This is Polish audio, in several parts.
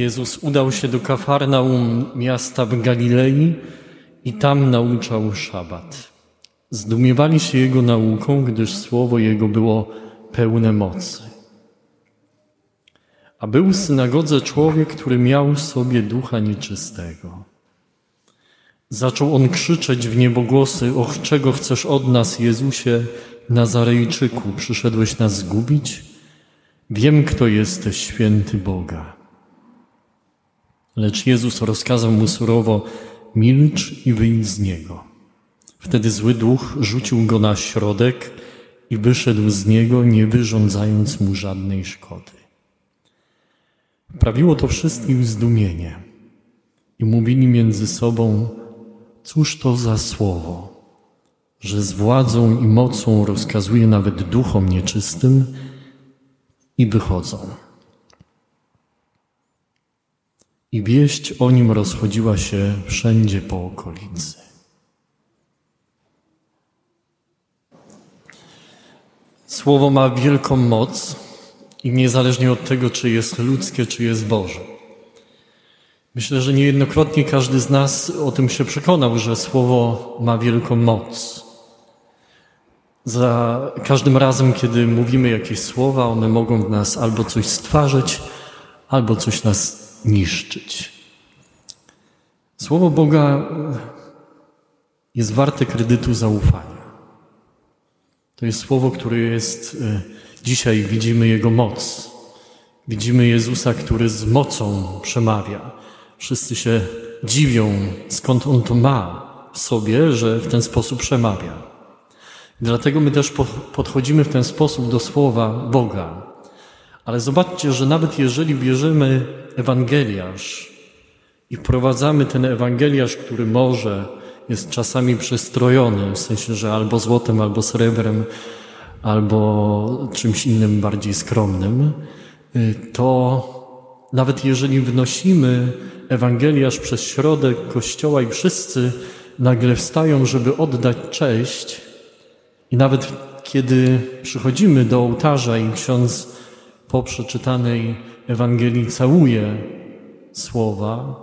Jezus udał się do Kafarnaum, miasta w Galilei i tam nauczał szabat. Zdumiewali się Jego nauką, gdyż słowo Jego było pełne mocy. A był w synagodze człowiek, który miał w sobie ducha nieczystego. Zaczął on krzyczeć w niebogłosy, och, czego chcesz od nas, Jezusie, Nazarejczyku, przyszedłeś nas zgubić? Wiem, kto jesteś, święty Boga. Lecz Jezus rozkazał mu surowo, milcz i wyjdź z niego. Wtedy zły duch rzucił go na środek i wyszedł z niego, nie wyrządzając mu żadnej szkody. Prawiło to wszystkich zdumienie i mówili między sobą, cóż to za słowo, że z władzą i mocą rozkazuje nawet duchom nieczystym i wychodzą. I wieść o nim rozchodziła się wszędzie po okolicy. Słowo ma wielką moc i niezależnie od tego, czy jest ludzkie, czy jest Boże. Myślę, że niejednokrotnie każdy z nas o tym się przekonał, że Słowo ma wielką moc. Za każdym razem, kiedy mówimy jakieś słowa, one mogą w nas albo coś stwarzać, albo coś nas niszczyć. Słowo Boga jest warte kredytu zaufania. To jest słowo, które jest, e, dzisiaj widzimy Jego moc. Widzimy Jezusa, który z mocą przemawia. Wszyscy się dziwią, skąd On to ma w sobie, że w ten sposób przemawia. Dlatego my też podchodzimy w ten sposób do słowa Boga. Ale zobaczcie, że nawet jeżeli bierzemy Ewangeliarz i wprowadzamy ten Ewangeliarz, który może jest czasami przestrojony, w sensie, że albo złotem, albo srebrem, albo czymś innym bardziej skromnym, y, to nawet jeżeli wnosimy Ewangeliarz przez środek Kościoła i wszyscy nagle wstają, żeby oddać cześć, i nawet kiedy przychodzimy do ołtarza i ksiądz po przeczytanej Ewangelii całuje słowa,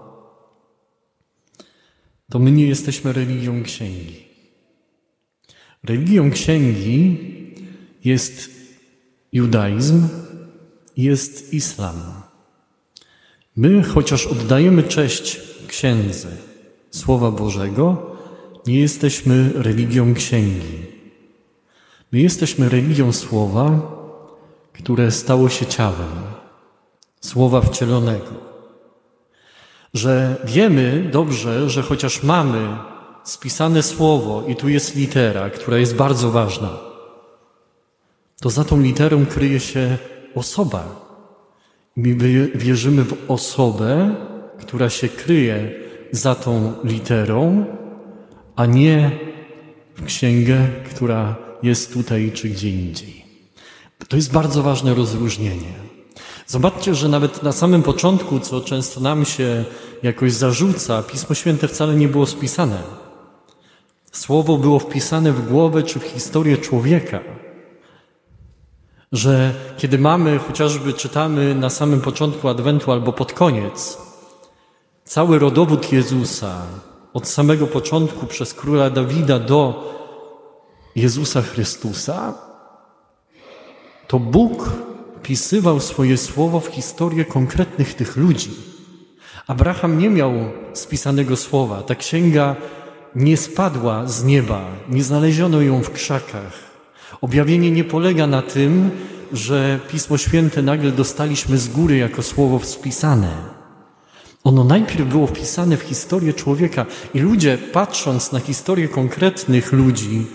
to my nie jesteśmy religią księgi. Religią księgi jest judaizm, jest islam. My, chociaż oddajemy cześć księdze Słowa Bożego, nie jesteśmy religią księgi. My jesteśmy religią Słowa, które stało się ciałem, Słowa wcielonego że wiemy dobrze, że chociaż mamy spisane słowo i tu jest litera, która jest bardzo ważna, to za tą literą kryje się osoba. My wierzymy w osobę, która się kryje za tą literą, a nie w księgę, która jest tutaj czy gdzie indziej. To jest bardzo ważne rozróżnienie. Zobaczcie, że nawet na samym początku, co często nam się jakoś zarzuca, Pismo Święte wcale nie było spisane. Słowo było wpisane w głowę czy w historię człowieka. Że kiedy mamy, chociażby czytamy na samym początku Adwentu albo pod koniec, cały rodowód Jezusa, od samego początku przez króla Dawida do Jezusa Chrystusa, to Bóg wpisywał swoje słowo w historię konkretnych tych ludzi. Abraham nie miał spisanego słowa. Ta księga nie spadła z nieba, nie znaleziono ją w krzakach. Objawienie nie polega na tym, że Pismo Święte nagle dostaliśmy z góry jako słowo spisane. Ono najpierw było wpisane w historię człowieka i ludzie, patrząc na historię konkretnych ludzi,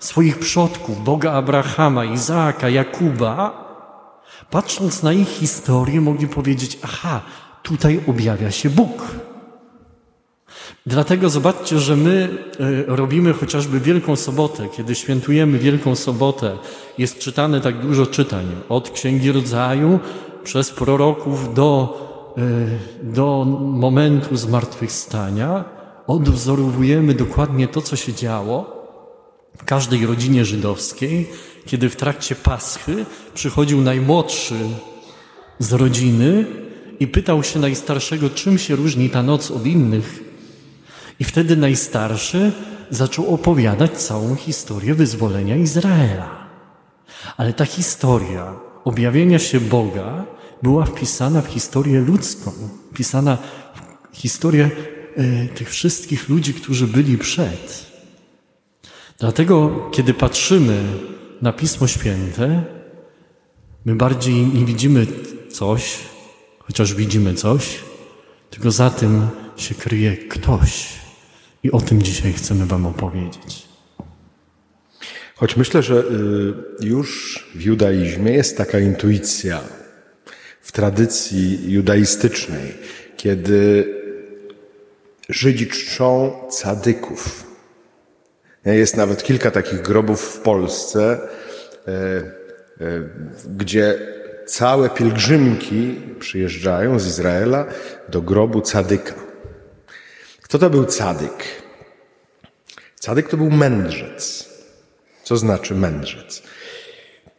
swoich przodków, Boga Abrahama, Izaaka, Jakuba, Patrząc na ich historię, mogli powiedzieć: Aha, tutaj objawia się Bóg. Dlatego zobaczcie, że my e, robimy chociażby Wielką Sobotę. Kiedy świętujemy Wielką Sobotę, jest czytane tak dużo czytań. Od Księgi Rodzaju, przez proroków do, e, do momentu zmartwychwstania. Odwzorowujemy dokładnie to, co się działo w każdej rodzinie żydowskiej, kiedy w trakcie Paschy przychodził najmłodszy z rodziny i pytał się najstarszego, czym się różni ta noc od innych. I wtedy najstarszy zaczął opowiadać całą historię wyzwolenia Izraela. Ale ta historia objawienia się Boga była wpisana w historię ludzką, wpisana w historię e, tych wszystkich ludzi, którzy byli przed. Dlatego, kiedy patrzymy na Pismo Święte, my bardziej nie widzimy coś, chociaż widzimy coś, tylko za tym się kryje ktoś. I o tym dzisiaj chcemy Wam opowiedzieć. Choć myślę, że y, już w judaizmie jest taka intuicja w tradycji judaistycznej, kiedy Żydzi czczą cadyków. Jest nawet kilka takich grobów w Polsce, e, e, gdzie całe pielgrzymki przyjeżdżają z Izraela do grobu cadyka. Kto to był cadyk? Cadyk to był mędrzec. Co znaczy mędrzec?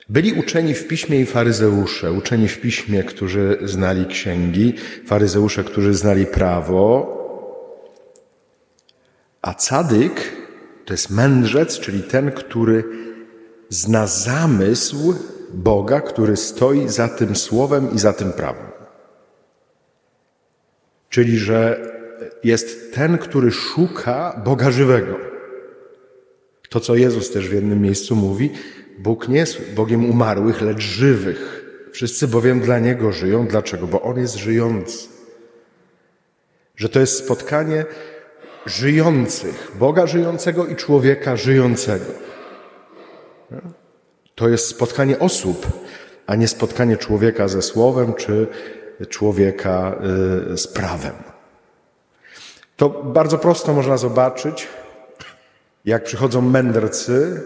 Byli uczeni w piśmie i faryzeusze, uczeni w piśmie, którzy znali księgi, faryzeusze, którzy znali prawo, a cadyk to jest mędrzec, czyli ten, który zna zamysł Boga, który stoi za tym słowem i za tym prawem. Czyli, że jest ten, który szuka Boga żywego. To, co Jezus też w jednym miejscu mówi, Bóg nie jest Bogiem umarłych, lecz żywych. Wszyscy bowiem dla Niego żyją. Dlaczego? Bo On jest żyjący. Że to jest spotkanie żyjących, Boga żyjącego i człowieka żyjącego. To jest spotkanie osób, a nie spotkanie człowieka ze słowem czy człowieka y, z prawem. To bardzo prosto można zobaczyć, jak przychodzą mędrcy,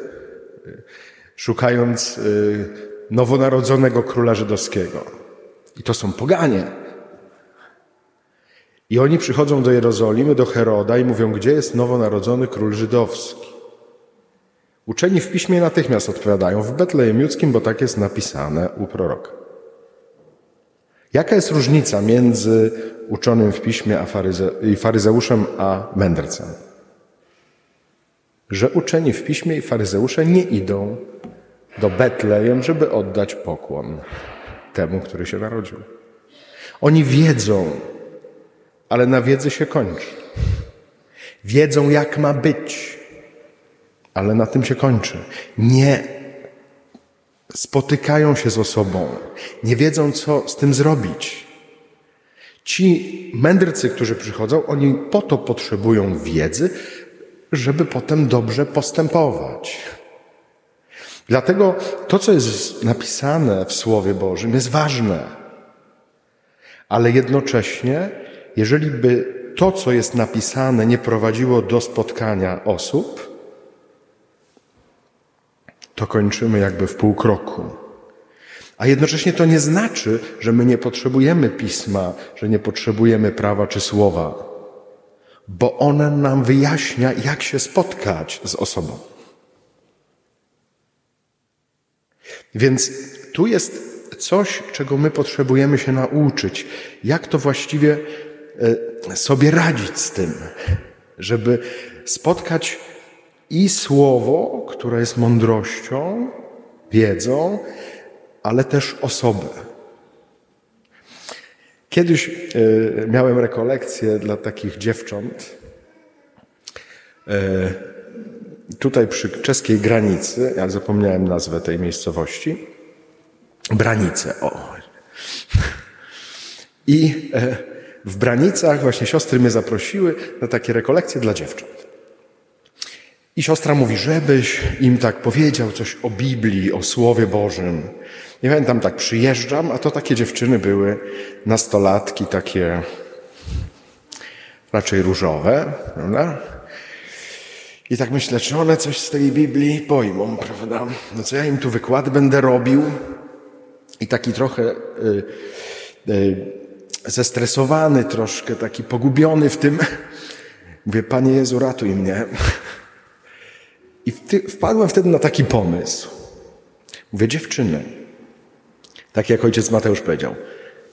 szukając y, nowonarodzonego króla żydowskiego. I to są poganie. I oni przychodzą do Jerozolimy, do Heroda i mówią, gdzie jest nowonarodzony król żydowski. Uczeni w piśmie natychmiast odpowiadają, w Betlejem Judzkim, bo tak jest napisane u proroka. Jaka jest różnica między uczonym w piśmie a faryze faryzeuszem a mędrcem? Że uczeni w piśmie i faryzeusze nie idą do Betlejem, żeby oddać pokłon temu, który się narodził. Oni wiedzą, ale na wiedzy się kończy. Wiedzą, jak ma być, ale na tym się kończy. Nie spotykają się z osobą, nie wiedzą, co z tym zrobić. Ci mędrcy, którzy przychodzą, oni po to potrzebują wiedzy, żeby potem dobrze postępować. Dlatego to, co jest napisane w Słowie Bożym, jest ważne. Ale jednocześnie jeżeli by to, co jest napisane, nie prowadziło do spotkania osób, to kończymy jakby w pół kroku. A jednocześnie to nie znaczy, że my nie potrzebujemy pisma, że nie potrzebujemy prawa czy słowa, bo one nam wyjaśnia, jak się spotkać z osobą. Więc tu jest coś, czego my potrzebujemy się nauczyć, jak to właściwie sobie radzić z tym, żeby spotkać i słowo, które jest mądrością, wiedzą, ale też osobę. Kiedyś e, miałem rekolekcję dla takich dziewcząt. E, tutaj przy czeskiej granicy, ja zapomniałem nazwę tej miejscowości. Branice, o. I w Branicach właśnie siostry mnie zaprosiły na takie rekolekcje dla dziewcząt. I siostra mówi, żebyś im tak powiedział coś o Biblii, o Słowie Bożym. Nie pamiętam, tak przyjeżdżam, a to takie dziewczyny były, nastolatki, takie raczej różowe, prawda? I tak myślę, czy one coś z tej Biblii pojmą, prawda? No co ja im tu wykład będę robił? I taki trochę y, y, zestresowany troszkę, taki pogubiony w tym. Mówię, Panie Jezu, ratuj mnie. I wpadłem wtedy na taki pomysł. Mówię, dziewczyny, tak jak ojciec Mateusz powiedział,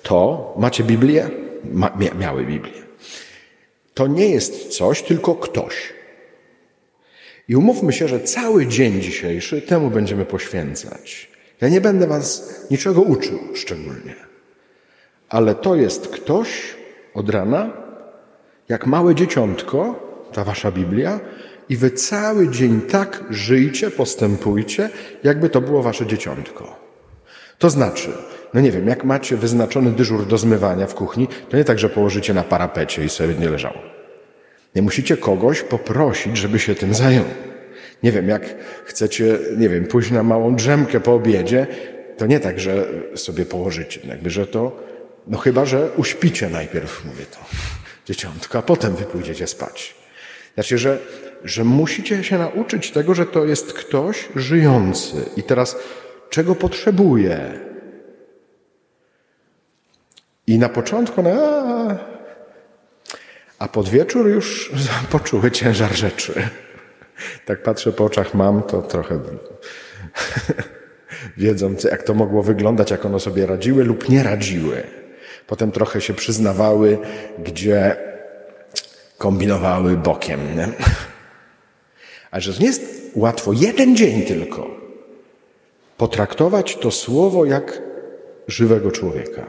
to, macie Biblię? Ma, miały Biblię. To nie jest coś, tylko ktoś. I umówmy się, że cały dzień dzisiejszy temu będziemy poświęcać. Ja nie będę Was niczego uczył szczególnie, ale to jest ktoś od rana, jak małe dzieciątko, ta Wasza Biblia, i Wy cały dzień tak żyjcie, postępujcie, jakby to było Wasze dzieciątko. To znaczy, no nie wiem, jak macie wyznaczony dyżur do zmywania w kuchni, to nie tak, że położycie na parapecie i sobie nie leżało. Nie musicie kogoś poprosić, żeby się tym zajął. Nie wiem, jak chcecie, nie wiem, pójść na małą drzemkę po obiedzie, to nie tak, że sobie położycie, jakby, że to, no chyba, że uśpicie najpierw, mówię to, dzieciątko, a potem wy pójdziecie spać. Znaczy, że, że musicie się nauczyć tego, że to jest ktoś żyjący. I teraz, czego potrzebuje? I na początku, no, a pod wieczór już poczuły ciężar rzeczy. Tak patrzę po oczach mam, to trochę wiedzą, jak to mogło wyglądać, jak one sobie radziły lub nie radziły. Potem trochę się przyznawały, gdzie kombinowały bokiem. Nie? A że nie jest łatwo, jeden dzień tylko, potraktować to słowo jak żywego człowieka.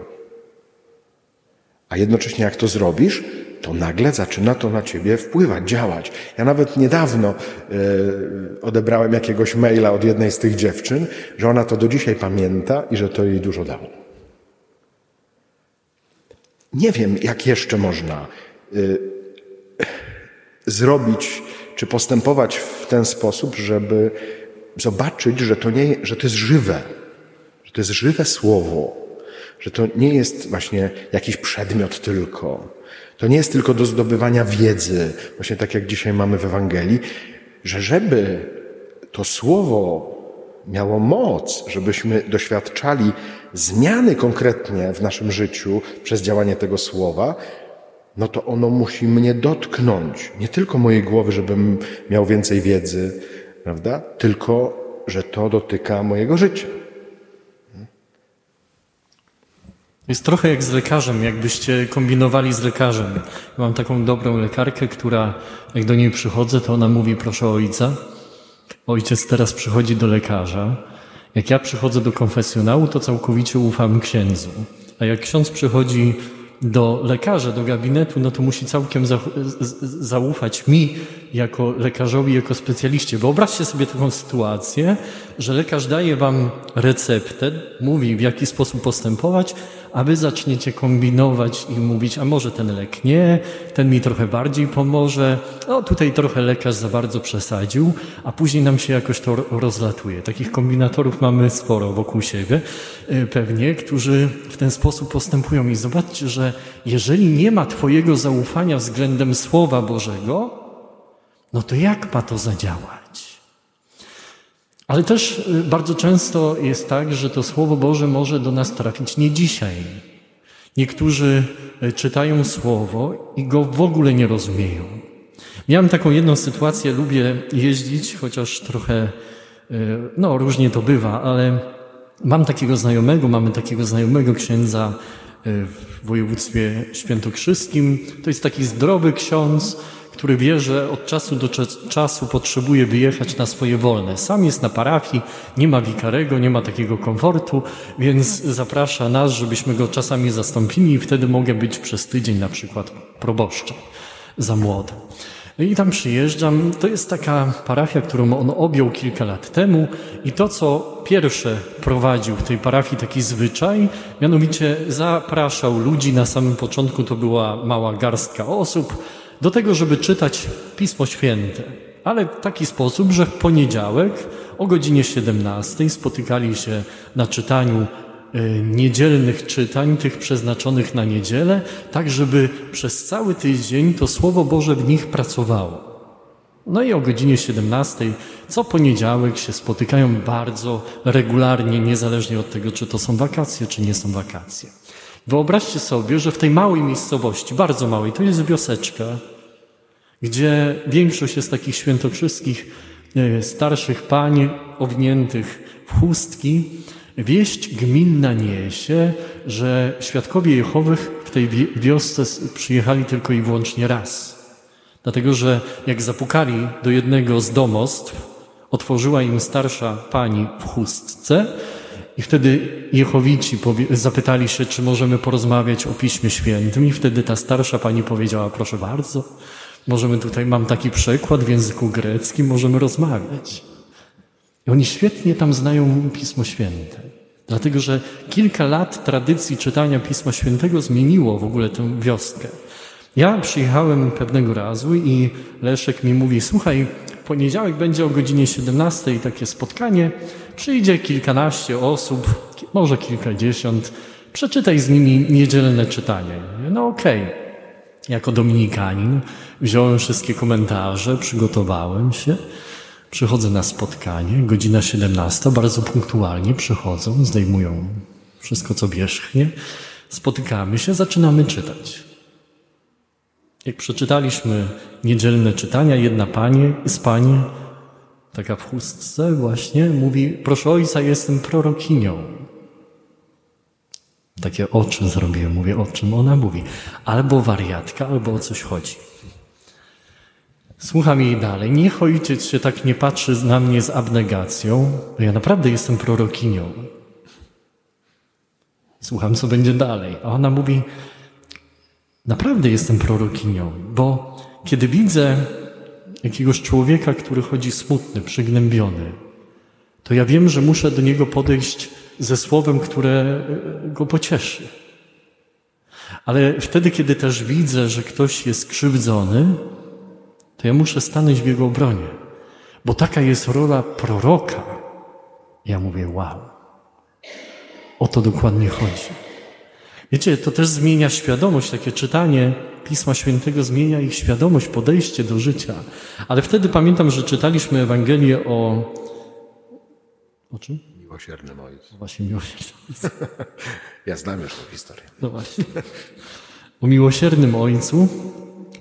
A jednocześnie jak to zrobisz, to nagle zaczyna to na ciebie wpływać, działać. Ja nawet niedawno y, odebrałem jakiegoś maila od jednej z tych dziewczyn, że ona to do dzisiaj pamięta i że to jej dużo dało. Nie wiem, jak jeszcze można y, zrobić czy postępować w ten sposób, żeby zobaczyć, że to, nie, że to jest żywe, że to jest żywe słowo, że to nie jest właśnie jakiś przedmiot tylko, to nie jest tylko do zdobywania wiedzy, właśnie tak jak dzisiaj mamy w Ewangelii, że żeby to słowo miało moc, żebyśmy doświadczali zmiany konkretnie w naszym życiu przez działanie tego słowa, no to ono musi mnie dotknąć. Nie tylko mojej głowy, żebym miał więcej wiedzy, prawda? Tylko, że to dotyka mojego życia. Jest trochę jak z lekarzem, jakbyście kombinowali z lekarzem. mam taką dobrą lekarkę, która jak do niej przychodzę, to ona mówi proszę ojca. Ojciec teraz przychodzi do lekarza. Jak ja przychodzę do konfesjonału, to całkowicie ufam księdzu. A jak ksiądz przychodzi do lekarza, do gabinetu, no to musi całkiem za, zaufać mi jako lekarzowi, jako specjaliście. Wyobraźcie sobie taką sytuację, że lekarz daje wam receptę, mówi w jaki sposób postępować, a wy zaczniecie kombinować i mówić, a może ten lek nie, ten mi trochę bardziej pomoże, no tutaj trochę lekarz za bardzo przesadził, a później nam się jakoś to rozlatuje. Takich kombinatorów mamy sporo wokół siebie, y, pewnie, którzy w ten sposób postępują. I zobaczcie, że jeżeli nie ma Twojego zaufania względem Słowa Bożego, no to jak ma to zadziałać? Ale też y, bardzo często jest tak, że to Słowo Boże może do nas trafić nie dzisiaj. Niektórzy y, czytają Słowo i go w ogóle nie rozumieją. Miałem taką jedną sytuację, lubię jeździć, chociaż trochę, y, no różnie to bywa, ale mam takiego znajomego, mamy takiego znajomego księdza w województwie świętokrzyskim. To jest taki zdrowy ksiądz, który wie, że od czasu do czasu potrzebuje wyjechać na swoje wolne. Sam jest na parafii, nie ma wikarego, nie ma takiego komfortu, więc zaprasza nas, żebyśmy go czasami zastąpili i wtedy mogę być przez tydzień na przykład proboszczem za młody. I tam przyjeżdżam. To jest taka parafia, którą on objął kilka lat temu i to, co pierwsze prowadził w tej parafii taki zwyczaj, mianowicie zapraszał ludzi na samym początku, to była mała garstka osób, do tego, żeby czytać Pismo Święte. Ale w taki sposób, że w poniedziałek o godzinie 17 spotykali się na czytaniu y, niedzielnych czytań, tych przeznaczonych na niedzielę, tak żeby przez cały tydzień to Słowo Boże w nich pracowało. No i o godzinie 17 co poniedziałek się spotykają bardzo regularnie, niezależnie od tego, czy to są wakacje, czy nie są wakacje. Wyobraźcie sobie, że w tej małej miejscowości, bardzo małej, to jest wioseczka, gdzie większość jest takich świętokrzyskich starszych pań owiniętych w chustki, Wieść gminna niesie, że świadkowie Jehowych w tej wiosce przyjechali tylko i wyłącznie raz. Dlatego, że jak zapukali do jednego z domostw, otworzyła im starsza pani w chustce i wtedy Jehowici zapytali się, czy możemy porozmawiać o Piśmie Świętym i wtedy ta starsza pani powiedziała, proszę bardzo, możemy tutaj, mam taki przekład w języku greckim, możemy rozmawiać. I oni świetnie tam znają Pismo Święte. Dlatego, że kilka lat tradycji czytania Pisma Świętego zmieniło w ogóle tę wioskę. Ja przyjechałem pewnego razu i Leszek mi mówi, słuchaj, poniedziałek będzie o godzinie 17 takie spotkanie, przyjdzie kilkanaście osób, może kilkadziesiąt, przeczytaj z nimi niedzielne czytanie. No okej. Okay. Jako dominikanin wziąłem wszystkie komentarze, przygotowałem się, przychodzę na spotkanie, godzina 17, bardzo punktualnie przychodzą, zdejmują wszystko co wierzchnie, spotykamy się, zaczynamy czytać. Jak przeczytaliśmy niedzielne czytania, jedna pani z pani, taka w chustce właśnie, mówi, proszę ojca, jestem prorokinią. Takie oczy zrobiłem, mówię, o czym ona mówi. Albo wariatka, albo o coś chodzi. Słucham jej dalej. Niech ojciec się tak nie patrzy na mnie z abnegacją, bo ja naprawdę jestem prorokinią. Słucham, co będzie dalej. A ona mówi, Naprawdę jestem prorokinią, bo kiedy widzę jakiegoś człowieka, który chodzi smutny, przygnębiony, to ja wiem, że muszę do niego podejść ze słowem, które go pocieszy. Ale wtedy, kiedy też widzę, że ktoś jest krzywdzony, to ja muszę stanąć w jego obronie, bo taka jest rola proroka. Ja mówię, wow, o to dokładnie chodzi. Wiecie, to też zmienia świadomość, takie czytanie Pisma Świętego zmienia ich świadomość, podejście do życia. Ale wtedy pamiętam, że czytaliśmy Ewangelię o. O czym? Miłosiernym Ojcu. Właśnie miłosiernym Ojcu. ja znam już tę historię. No właśnie. O miłosiernym Ojcu.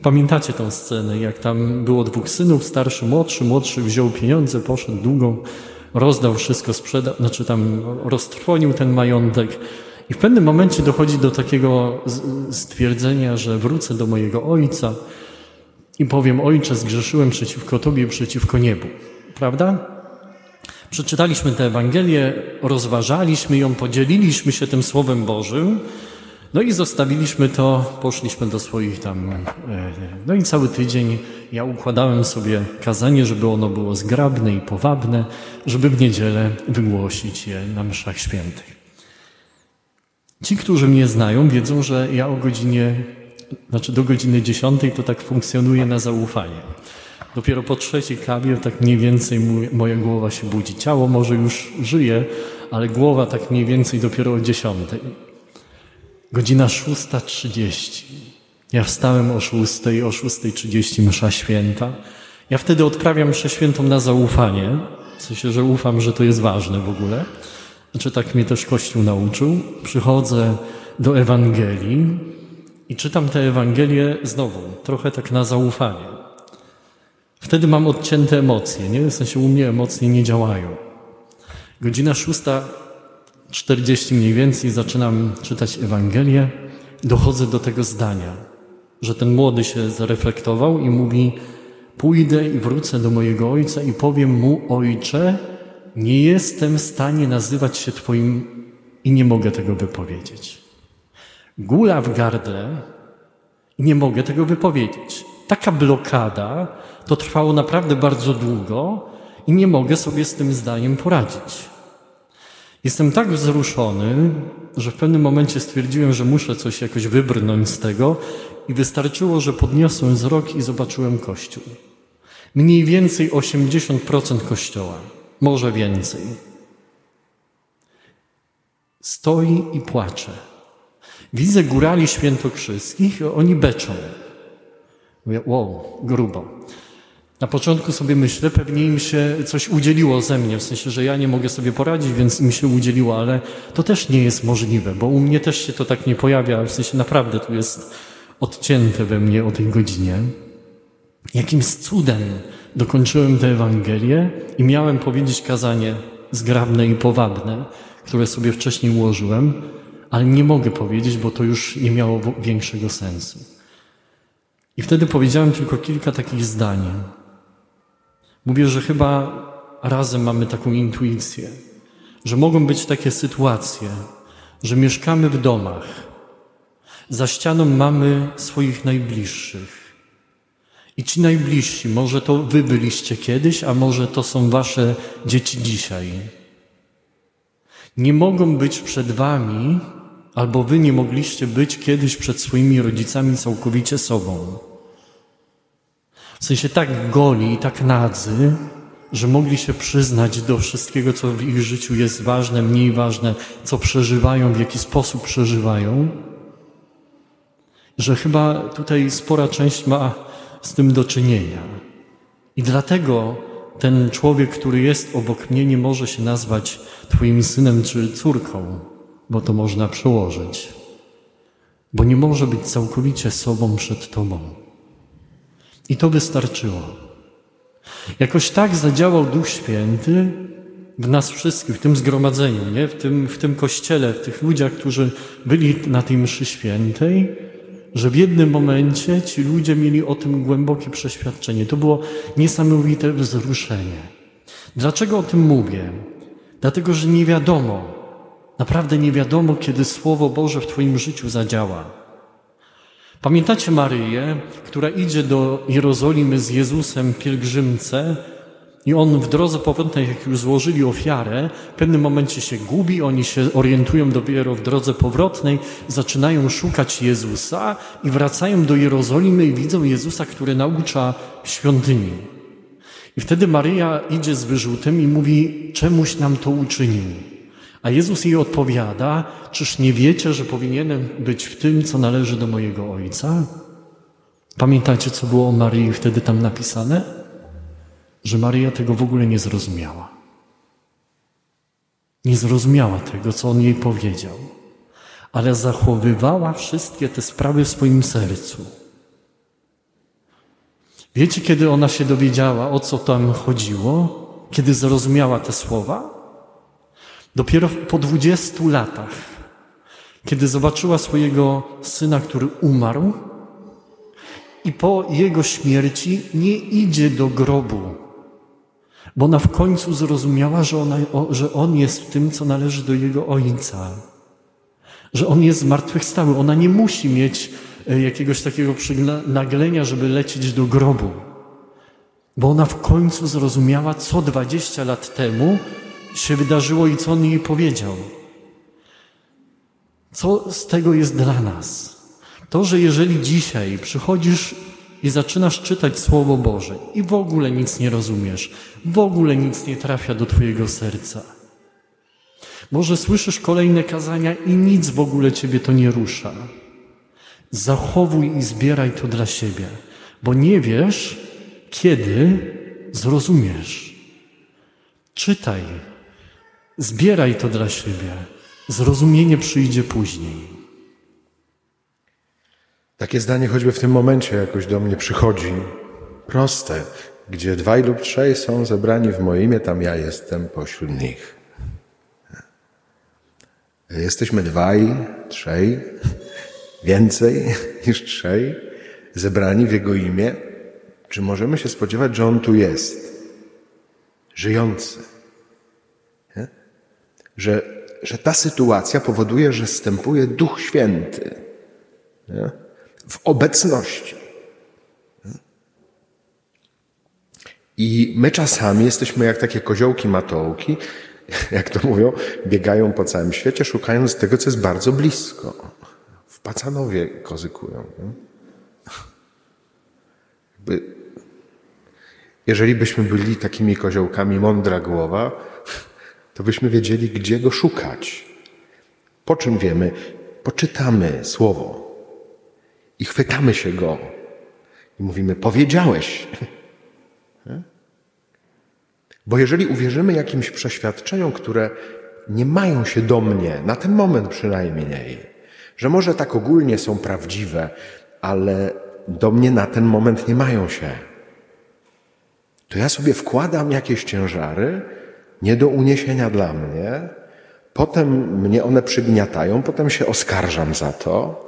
Pamiętacie tę scenę, jak tam było dwóch synów, starszy, młodszy. Młodszy wziął pieniądze, poszedł długą, rozdał wszystko, sprzedał, znaczy tam roztrwonił ten majątek i w pewnym momencie dochodzi do takiego stwierdzenia, że wrócę do mojego ojca i powiem: Ojcze, zgrzeszyłem przeciwko Tobie, przeciwko niebu. Prawda? Przeczytaliśmy tę Ewangelię, rozważaliśmy ją, podzieliliśmy się tym Słowem Bożym, no i zostawiliśmy to, poszliśmy do swoich tam. E, no i cały tydzień ja układałem sobie kazanie, żeby ono było zgrabne i powabne, żeby w niedzielę wygłosić je na mszach świętych. Ci, którzy mnie znają, wiedzą, że ja o godzinie, znaczy do godziny dziesiątej to tak funkcjonuje na zaufanie. Dopiero po trzeciej kawie tak mniej więcej moja głowa się budzi. Ciało może już żyje, ale głowa tak mniej więcej dopiero o dziesiątej. Godzina szósta trzydzieści. Ja wstałem o szóstej, o szóstej trzydzieści msza święta. Ja wtedy odprawiam mszę świętą na zaufanie, w sensie, że ufam, że to jest ważne w ogóle. Znaczy tak mnie też Kościół nauczył. Przychodzę do Ewangelii i czytam tę Ewangelię znowu, trochę tak na zaufanie. Wtedy mam odcięte emocje, nie? W sensie u mnie emocje nie działają. Godzina szósta, czterdzieści mniej więcej zaczynam czytać Ewangelię. Dochodzę do tego zdania, że ten młody się zareflektował i mówi: Pójdę i wrócę do mojego ojca i powiem mu: Ojcze, nie jestem w stanie nazywać się Twoim i nie mogę tego wypowiedzieć. Gula w gardle i nie mogę tego wypowiedzieć. Taka blokada to trwało naprawdę bardzo długo i nie mogę sobie z tym zdaniem poradzić. Jestem tak wzruszony, że w pewnym momencie stwierdziłem, że muszę coś jakoś wybrnąć z tego i wystarczyło, że podniosłem wzrok i zobaczyłem kościół. Mniej więcej 80% kościoła może więcej. Stoi i płacze. Widzę górali świętokrzyskich, oni beczą. Mówię, wow, grubo. Na początku sobie myślę, pewnie im się coś udzieliło ze mnie, w sensie, że ja nie mogę sobie poradzić, więc im się udzieliło, ale to też nie jest możliwe, bo u mnie też się to tak nie pojawia, w sensie naprawdę tu jest odcięte we mnie o tej godzinie. Jakimś cudem dokończyłem tę Ewangelię i miałem powiedzieć kazanie zgrabne i powabne, które sobie wcześniej ułożyłem, ale nie mogę powiedzieć, bo to już nie miało większego sensu. I wtedy powiedziałem tylko kilka takich zdań. Mówię, że chyba razem mamy taką intuicję, że mogą być takie sytuacje, że mieszkamy w domach, za ścianą mamy swoich najbliższych. I ci najbliżsi, może to wy byliście kiedyś, a może to są wasze dzieci dzisiaj. Nie mogą być przed wami, albo wy nie mogliście być kiedyś przed swoimi rodzicami całkowicie sobą. W sensie tak goli i tak nadzy, że mogli się przyznać do wszystkiego, co w ich życiu jest ważne, mniej ważne, co przeżywają, w jaki sposób przeżywają, że chyba tutaj spora część ma z tym do czynienia. I dlatego ten człowiek, który jest obok mnie, nie może się nazwać Twoim synem czy córką, bo to można przełożyć, bo nie może być całkowicie sobą przed Tobą. I to wystarczyło. Jakoś tak zadziałał Duch Święty w nas wszystkich, w tym zgromadzeniu, nie? W, tym, w tym kościele, w tych ludziach, którzy byli na tej mszy świętej, że w jednym momencie ci ludzie mieli o tym głębokie przeświadczenie. To było niesamowite wzruszenie. Dlaczego o tym mówię? Dlatego, że nie wiadomo, naprawdę nie wiadomo, kiedy Słowo Boże w Twoim życiu zadziała. Pamiętacie Maryję, która idzie do Jerozolimy z Jezusem pielgrzymce i on w drodze powrotnej, jak już złożyli ofiarę, w pewnym momencie się gubi, oni się orientują dopiero w drodze powrotnej, zaczynają szukać Jezusa i wracają do Jerozolimy i widzą Jezusa, który naucza świątyni. I wtedy Maryja idzie z wyrzutem i mówi, czemuś nam to uczynił. A Jezus jej odpowiada, czyż nie wiecie, że powinienem być w tym, co należy do mojego Ojca? Pamiętacie, co było o Maryi wtedy tam napisane? Że Maryja tego w ogóle nie zrozumiała. Nie zrozumiała tego, co on jej powiedział, ale zachowywała wszystkie te sprawy w swoim sercu. Wiecie, kiedy ona się dowiedziała, o co tam chodziło? Kiedy zrozumiała te słowa? Dopiero po dwudziestu latach, kiedy zobaczyła swojego syna, który umarł, i po jego śmierci nie idzie do grobu, bo ona w końcu zrozumiała, że, ona, że On jest tym, co należy do Jego Ojca. Że On jest zmartwychwstały. Ona nie musi mieć e, jakiegoś takiego naglenia, żeby lecieć do grobu. Bo ona w końcu zrozumiała, co dwadzieścia lat temu się wydarzyło i co On jej powiedział. Co z tego jest dla nas? To, że jeżeli dzisiaj przychodzisz i zaczynasz czytać Słowo Boże i w ogóle nic nie rozumiesz, w ogóle nic nie trafia do Twojego serca. Może słyszysz kolejne kazania i nic w ogóle Ciebie to nie rusza. Zachowuj i zbieraj to dla siebie, bo nie wiesz, kiedy zrozumiesz. Czytaj, zbieraj to dla siebie. Zrozumienie przyjdzie później. Takie zdanie choćby w tym momencie jakoś do mnie przychodzi. Proste. Gdzie dwaj lub trzej są zebrani w moje imię, tam ja jestem pośród nich. Jesteśmy dwaj, trzej, więcej niż trzej, zebrani w Jego imię. Czy możemy się spodziewać, że On tu jest? Żyjący. Nie? Że, że ta sytuacja powoduje, że wstępuje Duch Święty. Nie? W obecności. I my czasami jesteśmy jak takie koziołki matołki, jak to mówią, biegają po całym świecie, szukając tego, co jest bardzo blisko. W Pacanowie kozykują. Jeżeli byśmy byli takimi koziołkami mądra głowa, to byśmy wiedzieli, gdzie go szukać. Po czym wiemy? Poczytamy słowo, i chwytamy się go i mówimy: Powiedziałeś. Bo jeżeli uwierzymy jakimś przeświadczeniom, które nie mają się do mnie, na ten moment przynajmniej, że może tak ogólnie są prawdziwe, ale do mnie na ten moment nie mają się, to ja sobie wkładam jakieś ciężary, nie do uniesienia dla mnie, Potem mnie one przygniatają, potem się oskarżam za to,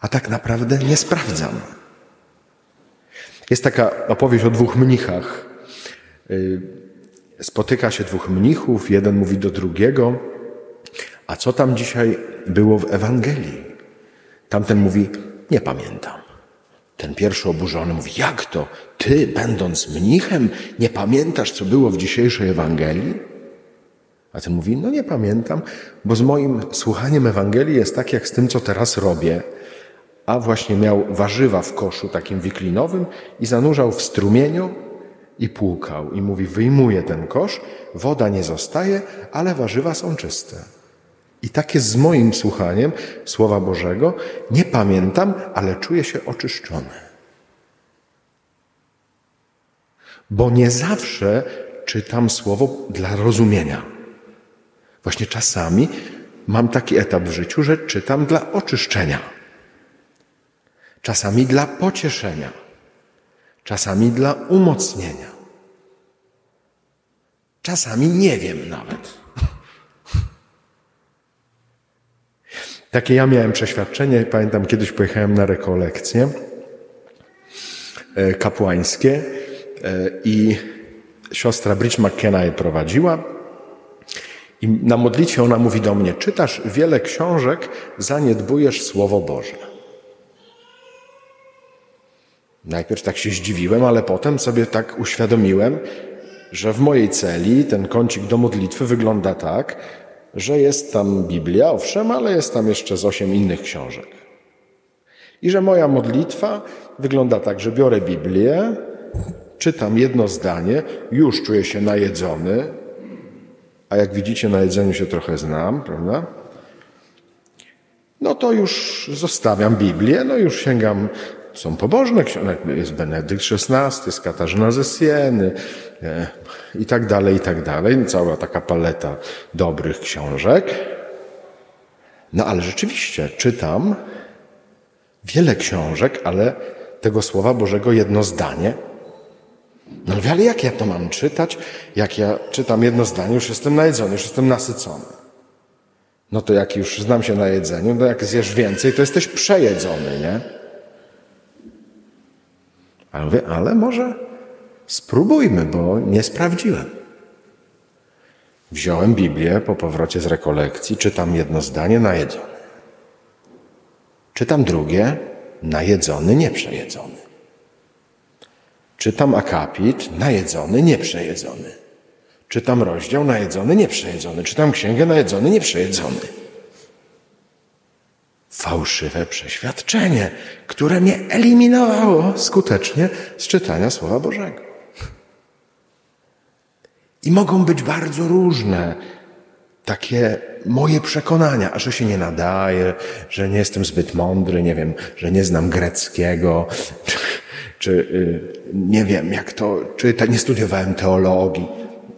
a tak naprawdę nie sprawdzam. Jest taka opowieść o dwóch mnichach. Y, spotyka się dwóch mnichów, jeden mówi do drugiego, a co tam dzisiaj było w Ewangelii? Tamten mówi, nie pamiętam. Ten pierwszy oburzony mówi, jak to? Ty, będąc mnichem, nie pamiętasz, co było w dzisiejszej Ewangelii? A ten mówi, no nie pamiętam, bo z moim słuchaniem Ewangelii jest tak, jak z tym, co teraz robię. A właśnie miał warzywa w koszu takim wiklinowym i zanurzał w strumieniu i płukał. I mówi, wyjmuje ten kosz, woda nie zostaje, ale warzywa są czyste. I tak jest z moim słuchaniem Słowa Bożego. Nie pamiętam, ale czuję się oczyszczony. Bo nie zawsze czytam Słowo dla rozumienia. Właśnie czasami mam taki etap w życiu, że czytam dla oczyszczenia. Czasami dla pocieszenia. Czasami dla umocnienia. Czasami nie wiem nawet. Takie ja miałem przeświadczenie. Pamiętam, kiedyś pojechałem na rekolekcje e, kapłańskie e, i siostra Bridge McKenna je prowadziła. I na modlicie ona mówi do mnie: Czytasz wiele książek, zaniedbujesz Słowo Boże. Najpierw tak się zdziwiłem, ale potem sobie tak uświadomiłem, że w mojej celi ten kącik do modlitwy wygląda tak, że jest tam Biblia, owszem, ale jest tam jeszcze z osiem innych książek. I że moja modlitwa wygląda tak, że biorę Biblię, czytam jedno zdanie, już czuję się najedzony, a jak widzicie, na jedzeniu się trochę znam, prawda? No to już zostawiam Biblię, no już sięgam są pobożne książki, jest Benedykt XVI, jest Katarzyna ze Sieny i tak dalej, i tak dalej. Cała taka paleta dobrych książek. No ale rzeczywiście czytam wiele książek, ale tego Słowa Bożego jedno zdanie. No ale jak ja to mam czytać? Jak ja czytam jedno zdanie, już jestem najedzony, już jestem nasycony. No to jak już znam się na jedzeniu, no jak zjesz więcej, to jesteś przejedzony, nie? Ale mówię, ale może spróbujmy, bo nie sprawdziłem. Wziąłem Biblię po powrocie z rekolekcji, czytam jedno zdanie, najedzony. Czytam drugie, najedzony, nieprzejedzony. Czytam akapit, najedzony, nieprzejedzony. Czytam rozdział, najedzony, nieprzejedzony. Czytam księgę, najedzony, nieprzejedzony fałszywe przeświadczenie, które mnie eliminowało skutecznie z czytania Słowa Bożego. I mogą być bardzo różne takie moje przekonania, a że się nie nadaje, że nie jestem zbyt mądry, nie wiem, że nie znam greckiego, czy, czy y, nie wiem, jak to, czy nie studiowałem teologii.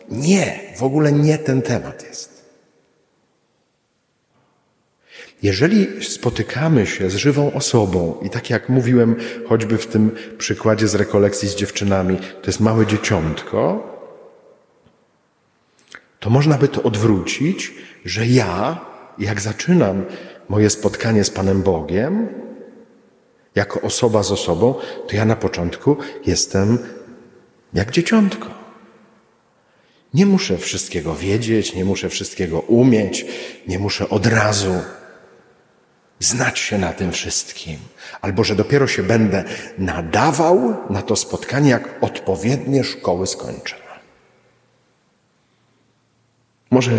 Nie, w ogóle nie ten temat jest. Jeżeli spotykamy się z żywą osobą i tak jak mówiłem choćby w tym przykładzie z rekolekcji z dziewczynami, to jest małe dzieciątko, to można by to odwrócić, że ja, jak zaczynam moje spotkanie z Panem Bogiem, jako osoba z osobą, to ja na początku jestem jak dzieciątko. Nie muszę wszystkiego wiedzieć, nie muszę wszystkiego umieć, nie muszę od razu znać się na tym wszystkim, albo że dopiero się będę nadawał na to spotkanie, jak odpowiednie szkoły skończę. Może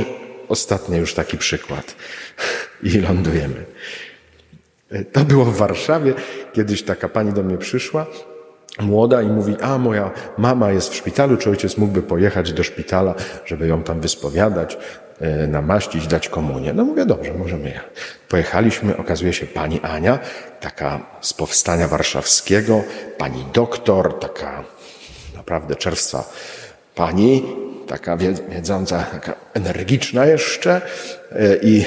ostatni już taki przykład i lądujemy. To było w Warszawie. Kiedyś taka pani do mnie przyszła, młoda, i mówi: A moja mama jest w szpitalu, czy ojciec mógłby pojechać do szpitala, żeby ją tam wyspowiadać. E, namaścić, dać komunię. No mówię, dobrze, możemy jechać. Pojechaliśmy, okazuje się pani Ania, taka z powstania warszawskiego, pani doktor, taka naprawdę czerwca pani, taka wiedząca, taka energiczna jeszcze e, i,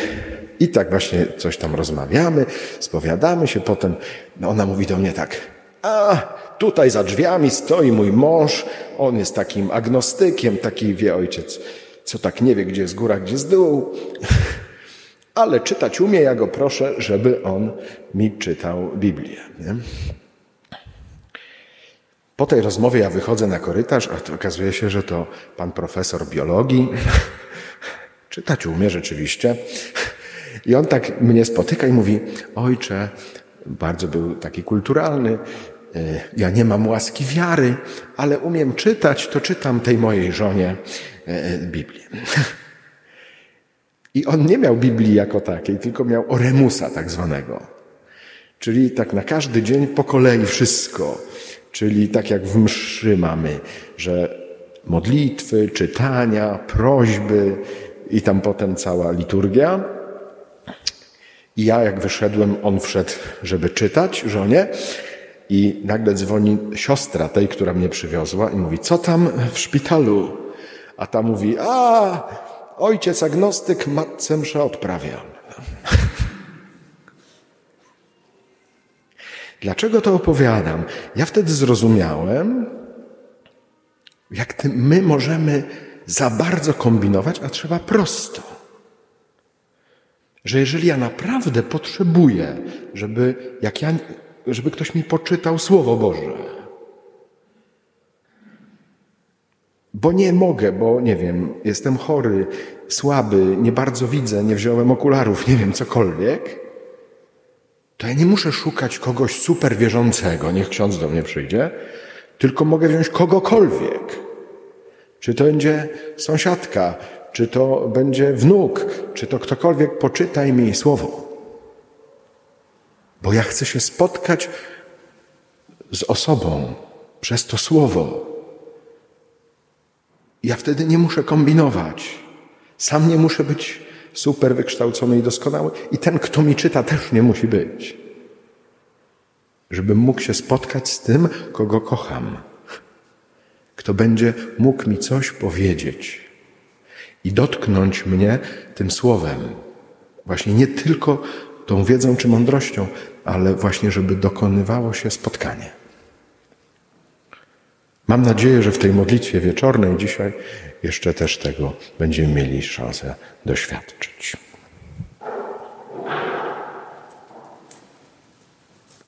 i tak właśnie coś tam rozmawiamy, spowiadamy się, potem no ona mówi do mnie tak, a tutaj za drzwiami stoi mój mąż, on jest takim agnostykiem, taki wie ojciec, co tak nie wie, gdzie jest góra, gdzie jest dół. Ale czytać umie, ja go proszę, żeby on mi czytał Biblię. Nie? Po tej rozmowie ja wychodzę na korytarz, a okazuje się, że to pan profesor biologii. Czytać umie rzeczywiście. I on tak mnie spotyka i mówi: Ojcze, bardzo był taki kulturalny. E, ja nie mam łaski wiary, ale umiem czytać, to czytam tej mojej żonie Biblię. I on nie miał Biblii jako takiej, tylko miał Oremusa tak zwanego. Czyli tak na każdy dzień po kolei wszystko. Czyli tak jak w mszy mamy, że modlitwy, czytania, prośby i tam potem cała liturgia. I ja jak wyszedłem, on wszedł, żeby czytać żonie. I nagle dzwoni siostra tej, która mnie przywiozła i mówi, co tam w szpitalu? A ta mówi, a ojciec agnostyk matce mszę odprawia. Dlaczego to opowiadam? Ja wtedy zrozumiałem, jak my możemy za bardzo kombinować, a trzeba prosto. Że jeżeli ja naprawdę potrzebuję, żeby, jak ja, żeby ktoś mi poczytał Słowo Boże, bo nie mogę, bo nie wiem, jestem chory, słaby, nie bardzo widzę, nie wziąłem okularów, nie wiem, cokolwiek, to ja nie muszę szukać kogoś super wierzącego, niech ksiądz do mnie przyjdzie, tylko mogę wziąć kogokolwiek. Czy to będzie sąsiadka, czy to będzie wnuk, czy to ktokolwiek, poczytaj mi słowo. Bo ja chcę się spotkać z osobą przez to słowo. Ja wtedy nie muszę kombinować. Sam nie muszę być super wykształcony i doskonały, i ten, kto mi czyta, też nie musi być. Żebym mógł się spotkać z tym, kogo kocham, kto będzie mógł mi coś powiedzieć i dotknąć mnie tym słowem. Właśnie nie tylko tą wiedzą czy mądrością, ale właśnie, żeby dokonywało się spotkanie. Mam nadzieję, że w tej modlitwie wieczornej dzisiaj jeszcze też tego będziemy mieli szansę doświadczyć.